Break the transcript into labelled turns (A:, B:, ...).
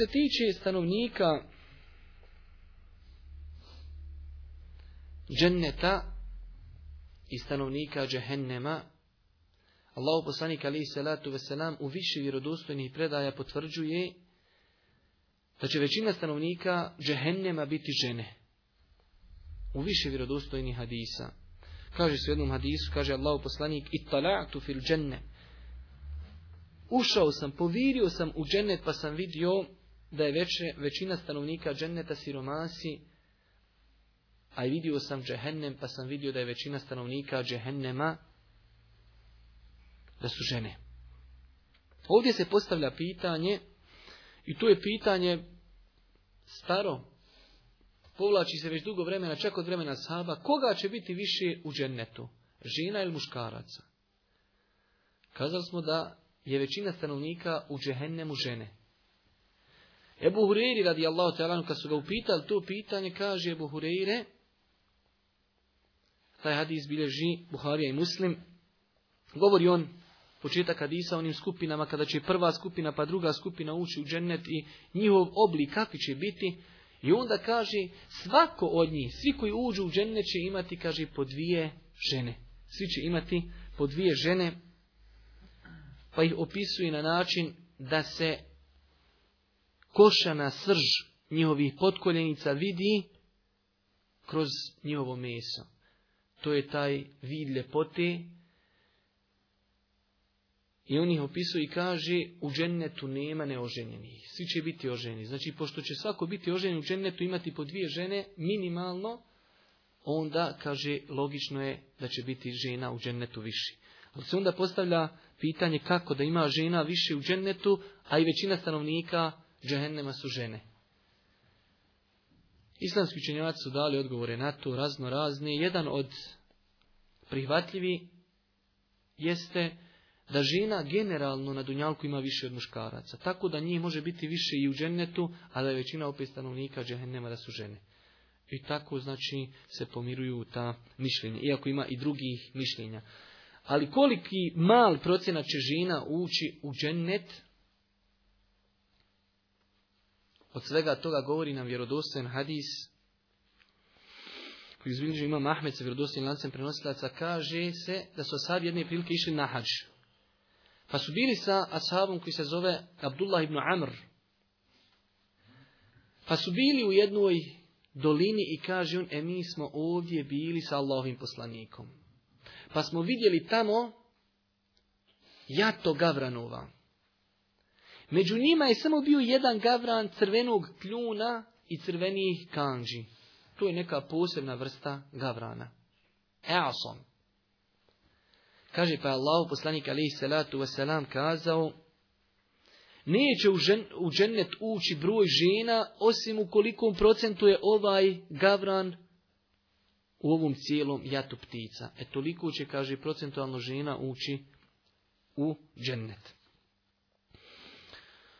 A: se tiče stanovnika dženneta i stanovnika džehennema, Allah poslanik salatu veselam u više vjerodostojnih predaja potvrđuje da će većina stanovnika džehennema biti žene. U više vjerodostojnih hadisa. Kaže se u jednom hadisu, kaže Allah poslanik, itala'tu fil dženne. Ušao sam, povirio sam u džennet pa sam vidio da je većina stanovnika dženneta siromasi, a vidio sam džehennem, pa sam vidio da je većina stanovnika džehennema, da su žene. Ovdje se postavlja pitanje, i tu je pitanje staro, povlači se već dugo vremena, čak od vremena Saba, koga će biti više u džennetu, žena ili muškaraca? Kazali smo da je većina stanovnika u džehennemu žene. Ebu Hureyri radijallahu ta'ala, kad su ga upitali to pitanje, kaže Ebu Hureyre, taj hadis bilježi Buharija i Muslim, govori on početak hadisa onim skupinama kada će prva skupina pa druga skupina ući u džennet i njihov oblik kakvi će biti. I onda kaže svako od njih, svi koji uđu u džennet će imati, kaže, po dvije žene. Svi će imati po dvije žene, pa ih opisuje na način da se košana srž njihovih potkoljenica vidi kroz njihovo meso. To je taj vid ljepote. I on ih opisuje i kaže, u džennetu nema neoženjenih. Svi će biti oženi. Znači, pošto će svako biti oženi u džennetu, imati po dvije žene, minimalno, onda, kaže, logično je da će biti žena u džennetu više. Ali se onda postavlja pitanje kako da ima žena više u džennetu, a i većina stanovnika džehennema su žene. Islamski učenjaci su dali odgovore na to razno razni. Jedan od prihvatljivi jeste da žena generalno na Dunjalku ima više od muškaraca. Tako da njih može biti više i u džennetu, a da je većina opet stanovnika džehennema da su žene. I tako znači se pomiruju ta mišljenja, iako ima i drugih mišljenja. Ali koliki mal procjena će žena ući u džennet, od svega toga govori nam vjerodostojan hadis koji izbilježi ima Ahmed sa vjerodostojnim lancem prenosilaca, kaže se da su ashabi jedne prilike išli na hađ. Pa su bili sa ashabom koji se zove Abdullah ibn Amr. Pa su bili u jednoj dolini i kaže on, e mi smo ovdje bili sa Allahovim poslanikom. Pa smo vidjeli tamo jato gavranova. Među njima je samo bio jedan gavran crvenog kljuna i crvenih kanđi. To je neka posebna vrsta gavrana. Eason. Kaže pa Allah, poslanik alaihi salatu wasalam, kazao Neće u, žen, u džennet ući broj žena, osim u kolikom procentu je ovaj gavran u ovom cijelom jatu ptica. E toliko će, kaže, procentualno žena ući u džennet.